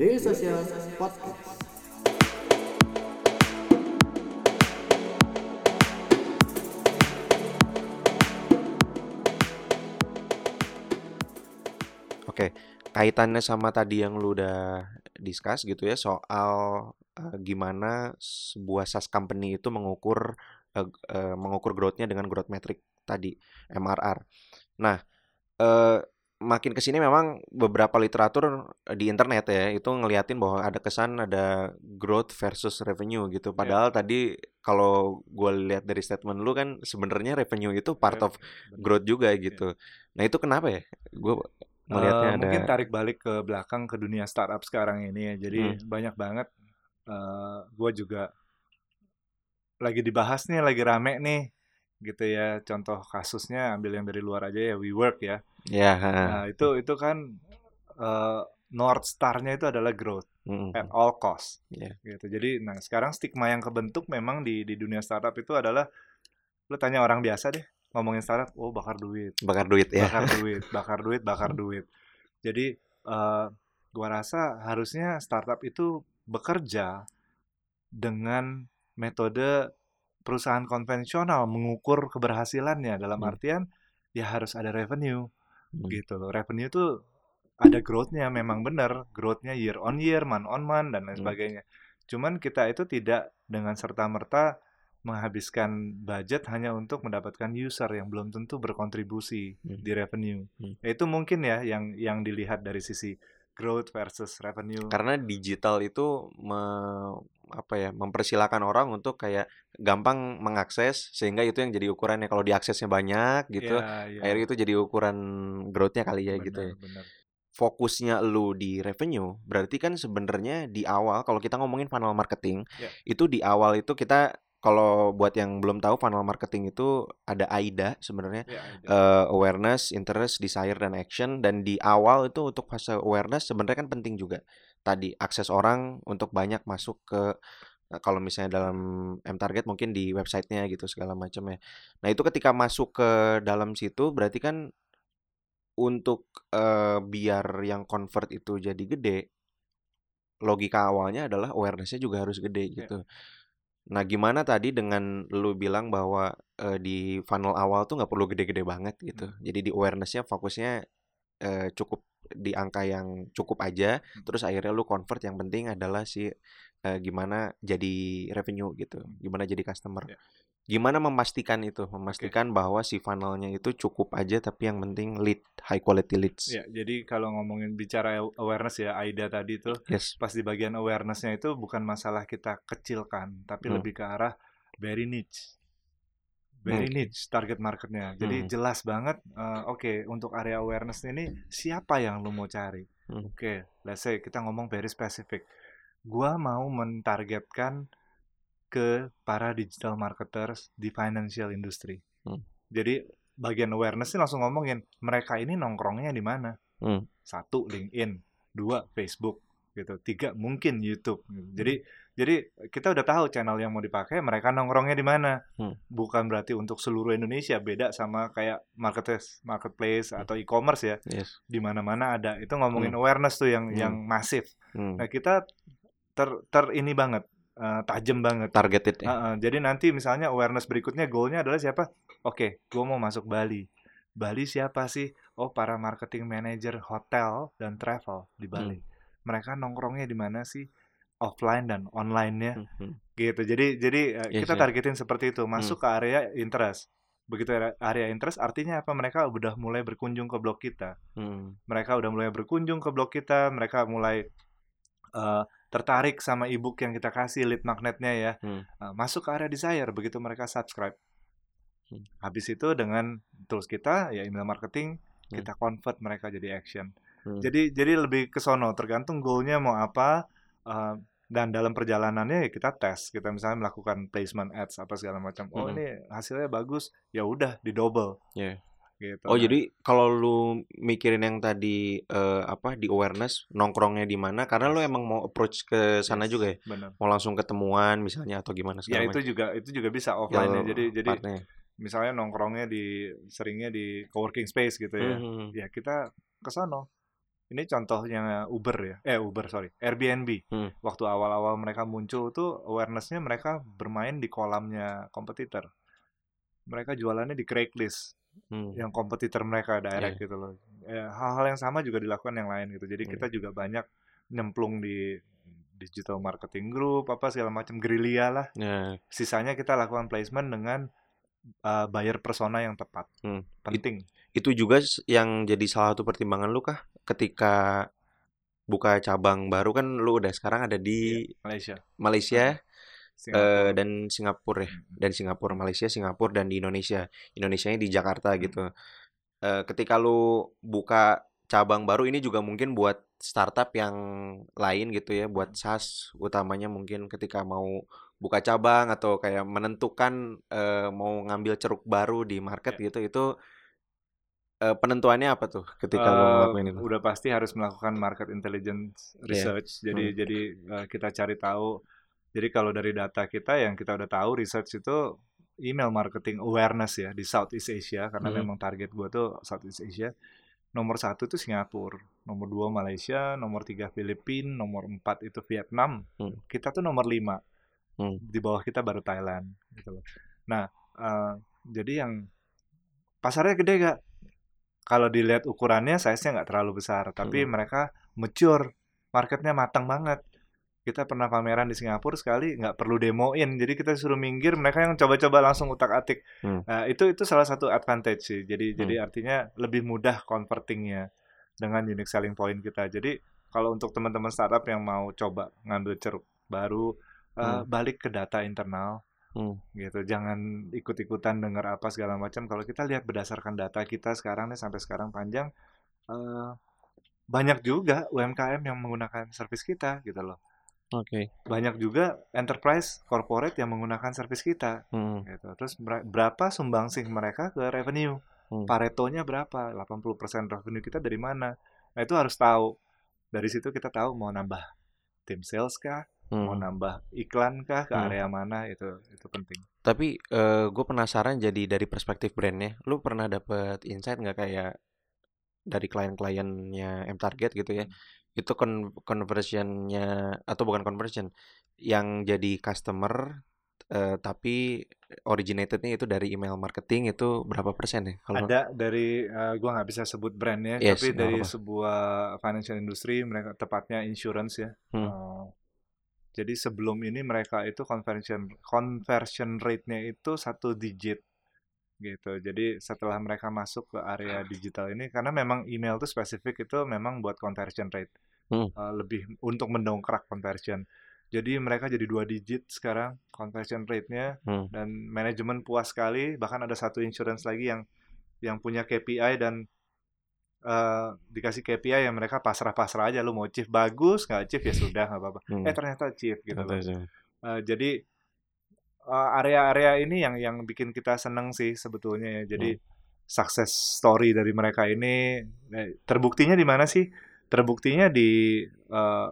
Daily Social Podcast. Oke, kaitannya sama tadi yang lu udah discuss gitu ya soal uh, gimana sebuah SaaS company itu mengukur uh, uh, mengukur growth-nya dengan growth metric tadi MRR. Nah, uh, makin ke sini memang beberapa literatur di internet ya itu ngeliatin bahwa ada kesan ada growth versus revenue gitu. Padahal yeah. tadi kalau gue lihat dari statement lu kan sebenarnya revenue itu part yeah, of growth juga iya. gitu. Yeah. Nah itu kenapa ya? Gue melihatnya uh, ada mungkin tarik balik ke belakang ke dunia startup sekarang ini ya jadi hmm. banyak banget uh, eh, gue juga lagi dibahas nih lagi rame nih gitu ya contoh kasusnya ambil yang dari luar aja ya WeWork ya ya yeah. nah itu itu kan uh, North Star-nya itu adalah growth mm -hmm. at all cost yeah. gitu jadi nah sekarang stigma yang kebentuk memang di di dunia startup itu adalah lu tanya orang biasa deh ngomongin startup, oh bakar duit. Bakar duit ya. Bakar duit, bakar duit, bakar duit. Jadi uh, gua rasa harusnya startup itu bekerja dengan metode perusahaan konvensional mengukur keberhasilannya dalam hmm. artian ya harus ada revenue hmm. gitu loh. Revenue itu ada growth-nya memang benar, growth-nya year on year, month on month dan lain hmm. sebagainya. Cuman kita itu tidak dengan serta-merta menghabiskan budget hanya untuk mendapatkan user yang belum tentu berkontribusi hmm. di revenue. Hmm. Itu mungkin ya yang yang dilihat dari sisi growth versus revenue. Karena digital itu me, apa ya mempersilahkan orang untuk kayak gampang mengakses sehingga itu yang jadi ukurannya kalau diaksesnya banyak gitu, yeah, yeah. akhirnya itu jadi ukuran growthnya kali ya bener, gitu ya. Bener. Fokusnya lu di revenue berarti kan sebenarnya di awal kalau kita ngomongin funnel marketing yeah. itu di awal itu kita kalau buat yang belum tahu funnel marketing itu ada AIDA sebenarnya ya, uh, awareness, interest, desire dan action dan di awal itu untuk fase awareness sebenarnya kan penting juga tadi akses orang untuk banyak masuk ke eh, kalau misalnya dalam M target mungkin di websitenya gitu segala macam ya. Nah itu ketika masuk ke dalam situ berarti kan untuk uh, biar yang convert itu jadi gede logika awalnya adalah awarenessnya juga harus gede ya. gitu. Ya Nah, gimana tadi dengan lu bilang bahwa uh, di funnel awal tuh nggak perlu gede-gede banget gitu. Hmm. Jadi di awarenessnya fokusnya uh, cukup di angka yang cukup aja. Hmm. Terus akhirnya lu convert yang penting adalah si uh, gimana jadi revenue gitu, hmm. gimana jadi customer. Yeah. Gimana memastikan itu? Memastikan okay. bahwa si funnelnya itu cukup aja tapi yang penting lead, high quality leads. Ya, jadi kalau ngomongin bicara awareness ya Aida tadi tuh yes. pas di bagian awarenessnya itu bukan masalah kita kecilkan, tapi hmm. lebih ke arah very niche. Very hmm. niche target marketnya. Jadi hmm. jelas banget uh, oke okay, untuk area awareness ini siapa yang lu mau cari. Hmm. Oke, okay, let's say kita ngomong very specific. Gua mau mentargetkan ke para digital marketers di financial industry. Hmm. Jadi bagian awareness ini langsung ngomongin mereka ini nongkrongnya di mana. Hmm. Satu LinkedIn, dua Facebook, gitu. Tiga mungkin YouTube. Gitu. Jadi jadi kita udah tahu channel yang mau dipakai, mereka nongkrongnya di mana. Hmm. Bukan berarti untuk seluruh Indonesia beda sama kayak marketplace, marketplace hmm. atau e-commerce ya. Yes. Di mana-mana ada. Itu ngomongin hmm. awareness tuh yang hmm. yang masif. Hmm. Nah kita ter ter ini banget uh, tajam banget. Targeted ya. Uh, uh, jadi nanti misalnya awareness berikutnya goalnya adalah siapa? Oke, okay, gue mau masuk Bali. Bali siapa sih? Oh, para marketing manager hotel dan travel di Bali. Hmm. Mereka nongkrongnya di mana sih? Offline dan online-nya. Hmm. hmm. Gitu. Jadi jadi uh, yes, kita targetin yeah. seperti itu, masuk hmm. ke area interest. Begitu area interest artinya apa? Mereka udah mulai berkunjung ke blog kita. Hmm. Mereka udah mulai berkunjung ke blog kita, mereka mulai uh, tertarik sama ebook yang kita kasih lead magnetnya ya hmm. uh, masuk ke area desire begitu mereka subscribe hmm. habis itu dengan tools kita ya email marketing hmm. kita convert mereka jadi action hmm. jadi jadi lebih ke sono tergantung goalnya mau apa uh, dan dalam perjalanannya ya kita tes kita misalnya melakukan placement ads apa segala macam oh hmm. ini hasilnya bagus ya udah di double yeah gitu. Oh, kan. jadi kalau lu mikirin yang tadi uh, apa di awareness nongkrongnya di mana karena lu emang mau approach ke sana yes, juga ya. Bener. Mau langsung ketemuan misalnya atau gimana Ya itu juga itu juga bisa offline ya. Jadi jadi misalnya nongkrongnya di seringnya di coworking space gitu ya. Mm -hmm. Ya kita ke sana ini contohnya Uber ya, eh Uber sorry, Airbnb. Hmm. Waktu awal-awal mereka muncul tuh awarenessnya mereka bermain di kolamnya kompetitor. Mereka jualannya di Craigslist, hmm. yang kompetitor mereka direct yeah. gitu loh. Ya, hal-hal yang sama juga dilakukan yang lain gitu. Jadi yeah. kita juga banyak nyemplung di digital marketing group apa segala macam gerilya lah. Yeah. Sisanya kita lakukan placement dengan uh, buyer persona yang tepat. Hmm. Penting. It, itu juga yang jadi salah satu pertimbangan lu kah ketika buka cabang baru kan lu udah sekarang ada di yeah, Malaysia. Malaysia Singapura. Uh, dan Singapura ya. Dan Singapura, Malaysia, Singapura dan di Indonesia. Indonesia di Jakarta hmm. gitu. Uh, ketika lu buka cabang baru ini juga mungkin buat startup yang lain gitu ya, buat SaaS utamanya mungkin ketika mau buka cabang atau kayak menentukan uh, mau ngambil ceruk baru di market yeah. gitu itu uh, penentuannya apa tuh ketika uh, lo ngelakuin itu? Udah pasti harus melakukan market intelligence iya. research. Yeah. Jadi hmm. jadi uh, kita cari tahu. Jadi kalau dari data kita yang kita udah tahu research itu email marketing awareness ya di Southeast Asia karena hmm. memang target gua tuh Southeast Asia. Nomor satu itu Singapura, nomor dua Malaysia, nomor tiga Filipina, nomor empat itu Vietnam. Hmm. Kita tuh nomor lima. Hmm. Di bawah kita baru Thailand gitu loh. Nah, uh, jadi yang pasarnya gede gak? kalau dilihat ukurannya size-nya nggak terlalu besar, tapi hmm. mereka mature, marketnya matang banget. Kita pernah pameran di Singapura sekali nggak perlu demoin, jadi kita suruh minggir, mereka yang coba-coba langsung utak-atik. Hmm. Nah, itu itu salah satu advantage sih. Jadi hmm. jadi artinya lebih mudah convertingnya dengan unique selling point kita. Jadi kalau untuk teman-teman startup yang mau coba ngambil ceruk baru, eh, hmm. uh, balik ke data internal Hmm. gitu jangan ikut-ikutan dengar apa segala macam kalau kita lihat berdasarkan data kita sekarang nih sampai sekarang panjang uh, banyak juga UMKM yang menggunakan service kita gitu loh Oke. Okay. Banyak juga enterprise corporate yang menggunakan service kita. Hmm. Gitu. Terus berapa sumbangsih mereka ke revenue? Hmm. Paretonya berapa? 80% revenue kita dari mana? Nah, itu harus tahu. Dari situ kita tahu mau nambah tim sales kah? hmm. mau nambah iklan kah ke hmm. area mana itu itu penting. Tapi uh, eh, gue penasaran jadi dari perspektif brandnya, lu pernah dapet insight nggak kayak dari klien-kliennya M Target gitu ya? Hmm. Itu con conversionnya atau bukan conversion, yang jadi customer uh, tapi originatednya itu dari email marketing itu berapa persen ya? Kalau ada dari uh, gua nggak bisa sebut brandnya, yes, tapi dari apa. sebuah financial industry mereka tepatnya insurance ya. Hmm. Uh, jadi sebelum ini mereka itu conversion conversion rate-nya itu satu digit gitu. Jadi setelah mereka masuk ke area digital ini karena memang email itu spesifik itu memang buat conversion rate. Hmm. Uh, lebih untuk mendongkrak conversion. Jadi mereka jadi dua digit sekarang conversion rate-nya hmm. dan manajemen puas sekali. Bahkan ada satu insurance lagi yang yang punya KPI dan uh, dikasih KPI yang mereka pasrah-pasrah aja lu mau chief bagus nggak chief ya sudah nggak apa-apa hmm. eh ternyata chief gitu loh. Uh, jadi area-area uh, ini yang yang bikin kita seneng sih sebetulnya ya jadi hmm. success story dari mereka ini eh, terbuktinya di mana sih terbuktinya di uh,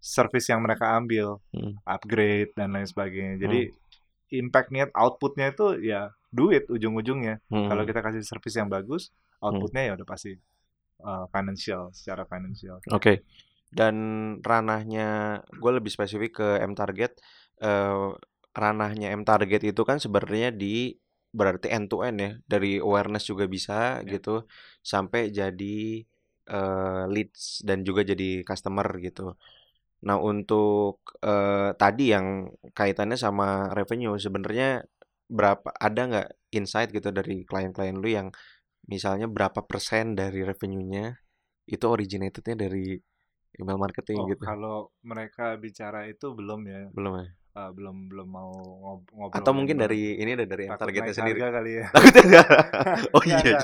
service yang mereka ambil hmm. upgrade dan lain sebagainya jadi hmm. impactnya outputnya itu ya duit ujung-ujungnya hmm. kalau kita kasih service yang bagus hmm. outputnya hmm. ya udah pasti uh, financial secara financial. Oke. Okay. Dan ranahnya gue lebih spesifik ke M target. Uh, ranahnya M target itu kan sebenarnya di berarti end to end ya dari awareness juga bisa yeah. gitu sampai jadi uh, leads dan juga jadi customer gitu. Nah untuk uh, tadi yang kaitannya sama revenue sebenarnya berapa ada nggak insight gitu dari klien-klien lu yang misalnya berapa persen dari revenue-nya itu originatednya dari email marketing oh, gitu. Kalau mereka bicara itu belum ya. Belum ya. Uh, belum belum mau ngobrol. Atau mungkin dari ini ada dari targetnya sendiri. kali ya. oh iya.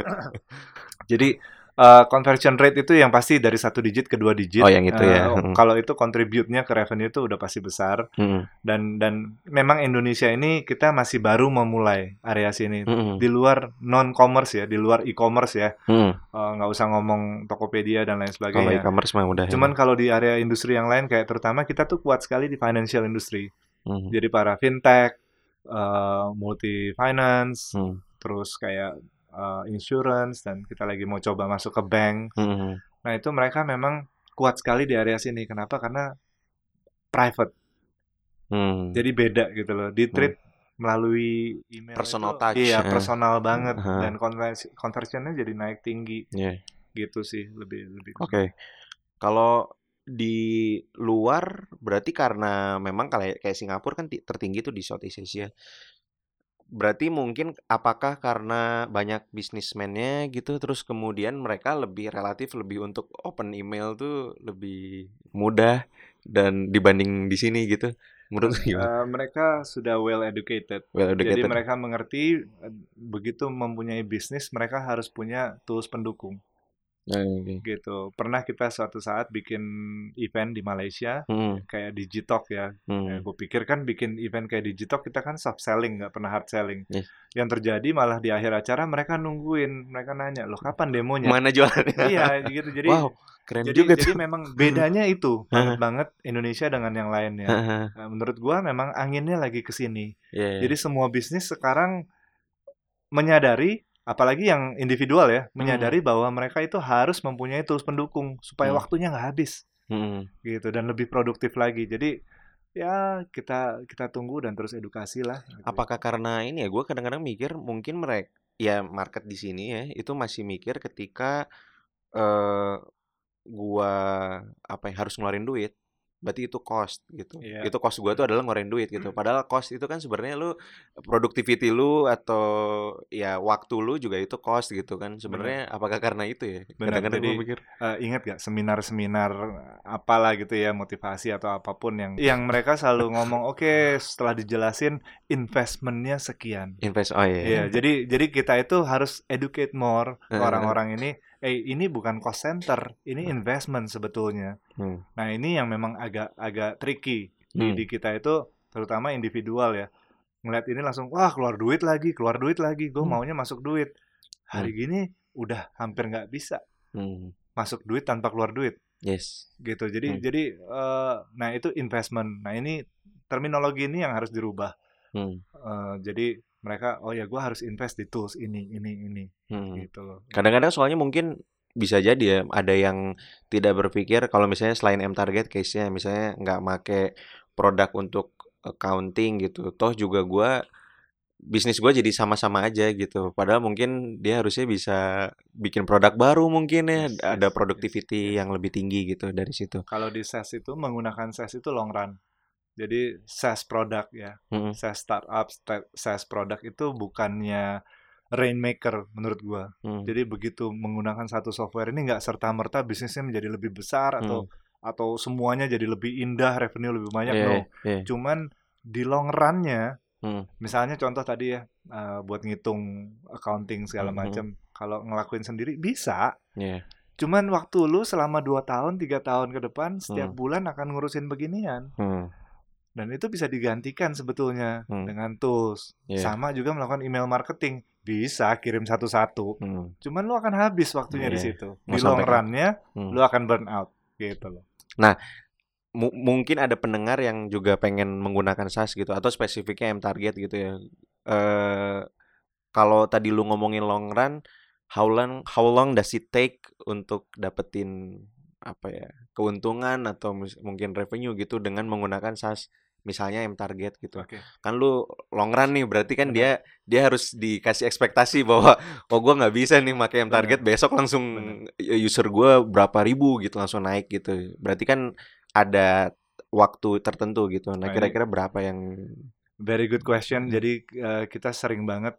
Jadi uh, conversion rate itu yang pasti dari satu digit ke dua digit. Oh, yang itu uh, ya. Hmm. Kalau itu contribute-nya ke revenue itu udah pasti besar. Hmm. Dan dan memang Indonesia ini kita masih baru memulai area sini. Hmm. Di luar non commerce ya, di luar e-commerce ya. Hmm. Uh, nggak usah ngomong Tokopedia dan lain sebagainya. Kalau e-commerce mah udah. Ya. Cuman ya. kalau di area industri yang lain kayak terutama kita tuh kuat sekali di financial industry. Hmm. Jadi para fintech, uh, multi finance, hmm. terus kayak uh, insurance dan kita lagi mau coba masuk ke bank. Hmm. Nah itu mereka memang kuat sekali di area sini. Kenapa? Karena private. Hmm. Jadi beda gitu loh. Di treat hmm. melalui email personal itu, touch. Iya, personal uh. banget uh. dan konversi conversionnya jadi naik tinggi. Yeah. Gitu sih lebih lebih. Oke. Okay. Kalau di luar berarti karena memang kayak kayak Singapura kan tertinggi tuh di Southeast Asia. Berarti mungkin apakah karena banyak bisnismennya gitu terus kemudian mereka lebih relatif lebih untuk open email tuh lebih mudah dan dibanding di sini gitu. Menurut uh, mereka sudah well educated. well educated. Jadi mereka mengerti eh, begitu mempunyai bisnis mereka harus punya tools pendukung. Okay. gitu. Pernah kita suatu saat bikin event di Malaysia hmm. kayak Digitalk ya. Hmm. ya gue pikir kan bikin event kayak Digitalk kita kan soft selling nggak pernah hard selling. Yes. Yang terjadi malah di akhir acara mereka nungguin, mereka nanya loh kapan demonya? Mana jualannya? iya gitu. Jadi wow, keren jadi, juga jadi memang bedanya itu banget banget Indonesia dengan yang lainnya. nah, menurut gua memang anginnya lagi ke sini. Yeah, yeah. Jadi semua bisnis sekarang menyadari apalagi yang individual ya menyadari hmm. bahwa mereka itu harus mempunyai tools pendukung supaya hmm. waktunya nggak habis hmm. gitu dan lebih produktif lagi jadi ya kita kita tunggu dan terus edukasi lah gitu. apakah karena ini ya gue kadang-kadang mikir mungkin mereka ya market di sini ya itu masih mikir ketika uh, gua apa yang harus ngeluarin duit berarti itu cost gitu. Yeah. Itu cost gua tuh adalah ngeluarin duit gitu. Hmm. Padahal cost itu kan sebenarnya lu productivity lu atau ya waktu lu juga itu cost gitu kan. Sebenarnya apakah karena itu ya? Kadang-kadang gue pikir uh, ingat gak seminar-seminar apalah gitu ya motivasi atau apa pun yang yang mereka selalu ngomong oke okay, setelah dijelasin investmentnya sekian. Invest oh iya. Yeah. yeah, jadi jadi kita itu harus educate more orang-orang ini eh ini bukan cost center, ini hmm. investment sebetulnya. Hmm. Nah ini yang memang agak agak tricky di, hmm. di kita itu, terutama individual ya. Ngeliat ini langsung, wah keluar duit lagi, keluar duit lagi, gue hmm. maunya masuk duit. Hari hmm. gini udah hampir nggak bisa hmm. masuk duit tanpa keluar duit. Yes. Gitu. Jadi hmm. jadi uh, nah itu investment. Nah ini terminologi ini yang harus dirubah. Hmm. Uh, jadi mereka oh ya gue harus invest di tools ini ini ini hmm. gitu loh. Kadang-kadang soalnya mungkin bisa jadi ya ada yang tidak berpikir kalau misalnya selain M target case-nya misalnya nggak make produk untuk accounting gitu toh juga gue bisnis gue jadi sama-sama aja gitu. Padahal mungkin dia harusnya bisa bikin produk baru mungkin ya yes, ada yes, productivity yes, yang lebih tinggi gitu dari situ. Kalau di SaaS itu menggunakan SaaS itu long run jadi SaaS produk ya, hmm. SaaS startup, SaaS produk itu bukannya rainmaker menurut gua. Hmm. Jadi begitu menggunakan satu software ini nggak serta merta bisnisnya menjadi lebih besar atau hmm. atau semuanya jadi lebih indah, revenue lebih banyak. Yeah, no, yeah. cuman di long runnya, hmm. misalnya contoh tadi ya uh, buat ngitung accounting segala hmm. macam, kalau ngelakuin sendiri bisa. Yeah. Cuman waktu lu selama 2 tahun, tiga tahun ke depan setiap hmm. bulan akan ngurusin beginian. Hmm dan itu bisa digantikan sebetulnya hmm. dengan tools. Yeah. Sama juga melakukan email marketing. Bisa kirim satu-satu. Hmm. Cuman lu akan habis waktunya yeah. di iya. situ. Di long run-nya hmm. lu akan burn out gitu loh. Nah, mungkin ada pendengar yang juga pengen menggunakan SaaS gitu atau spesifiknya M target gitu ya. Uh, kalau tadi lu ngomongin long run, how long how long does it take untuk dapetin apa ya keuntungan atau mungkin revenue gitu dengan menggunakan SaaS misalnya M target gitu okay. kan lu long run nih berarti kan Benar. dia dia harus dikasih ekspektasi bahwa oh gue nggak bisa nih pakai M target Benar. besok langsung Benar. user gue berapa ribu gitu langsung naik gitu berarti kan ada waktu tertentu gitu nah kira-kira berapa yang very good question jadi uh, kita sering banget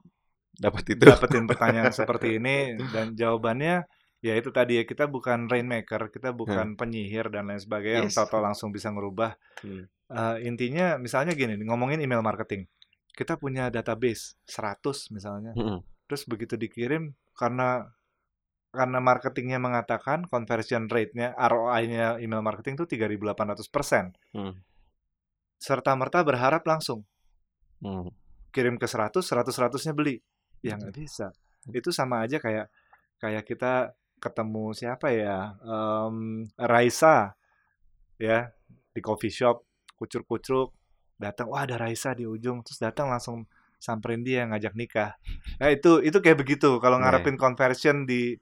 dapat itu dapetin pertanyaan seperti ini dan jawabannya ya itu tadi ya kita bukan rainmaker kita bukan hmm. penyihir dan lain sebagainya yes. yang tato langsung bisa ngerubah hmm. uh, intinya misalnya gini ngomongin email marketing kita punya database 100 misalnya hmm. terus begitu dikirim karena karena marketingnya mengatakan conversion rate-nya ROI-nya email marketing itu 3.800 persen hmm. serta merta berharap langsung hmm. kirim ke 100 100 100-nya beli ya nggak bisa hmm. itu sama aja kayak kayak kita ketemu siapa ya um, Raisa ya di coffee shop kucur-kucur datang wah ada Raisa di ujung terus datang langsung samperin dia ngajak nikah. Nah itu itu kayak begitu kalau iya. ngarepin yeah. conversion di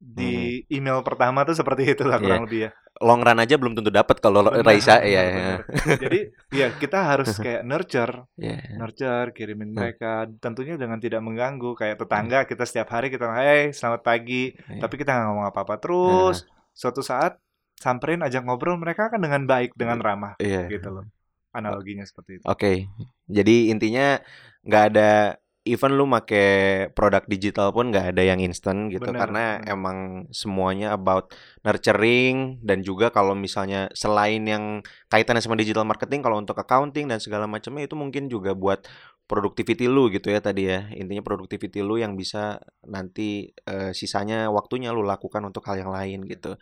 di hmm. email pertama tuh seperti itu lah iya. kurang yeah. lebih ya. Long run aja belum tentu dapat kalau benar, Raisa ya. ya. Jadi ya kita harus kayak nurture, yeah. nurture, kirimin hmm. mereka. Tentunya dengan tidak mengganggu. Kayak tetangga kita setiap hari kita, hey selamat pagi, yeah. tapi kita nggak ngomong apa-apa terus. Yeah. Suatu saat samperin ajak ngobrol mereka kan dengan baik, dengan ramah, yeah. gitu loh. Analoginya seperti itu. Oke, okay. jadi intinya nggak ada even lu make produk digital pun nggak ada yang instant gitu. Bener, karena bener. emang semuanya about nurturing dan juga kalau misalnya selain yang kaitannya sama digital marketing kalau untuk accounting dan segala macamnya itu mungkin juga buat productivity lu gitu ya tadi ya. Intinya productivity lu yang bisa nanti uh, sisanya waktunya lu lakukan untuk hal yang lain gitu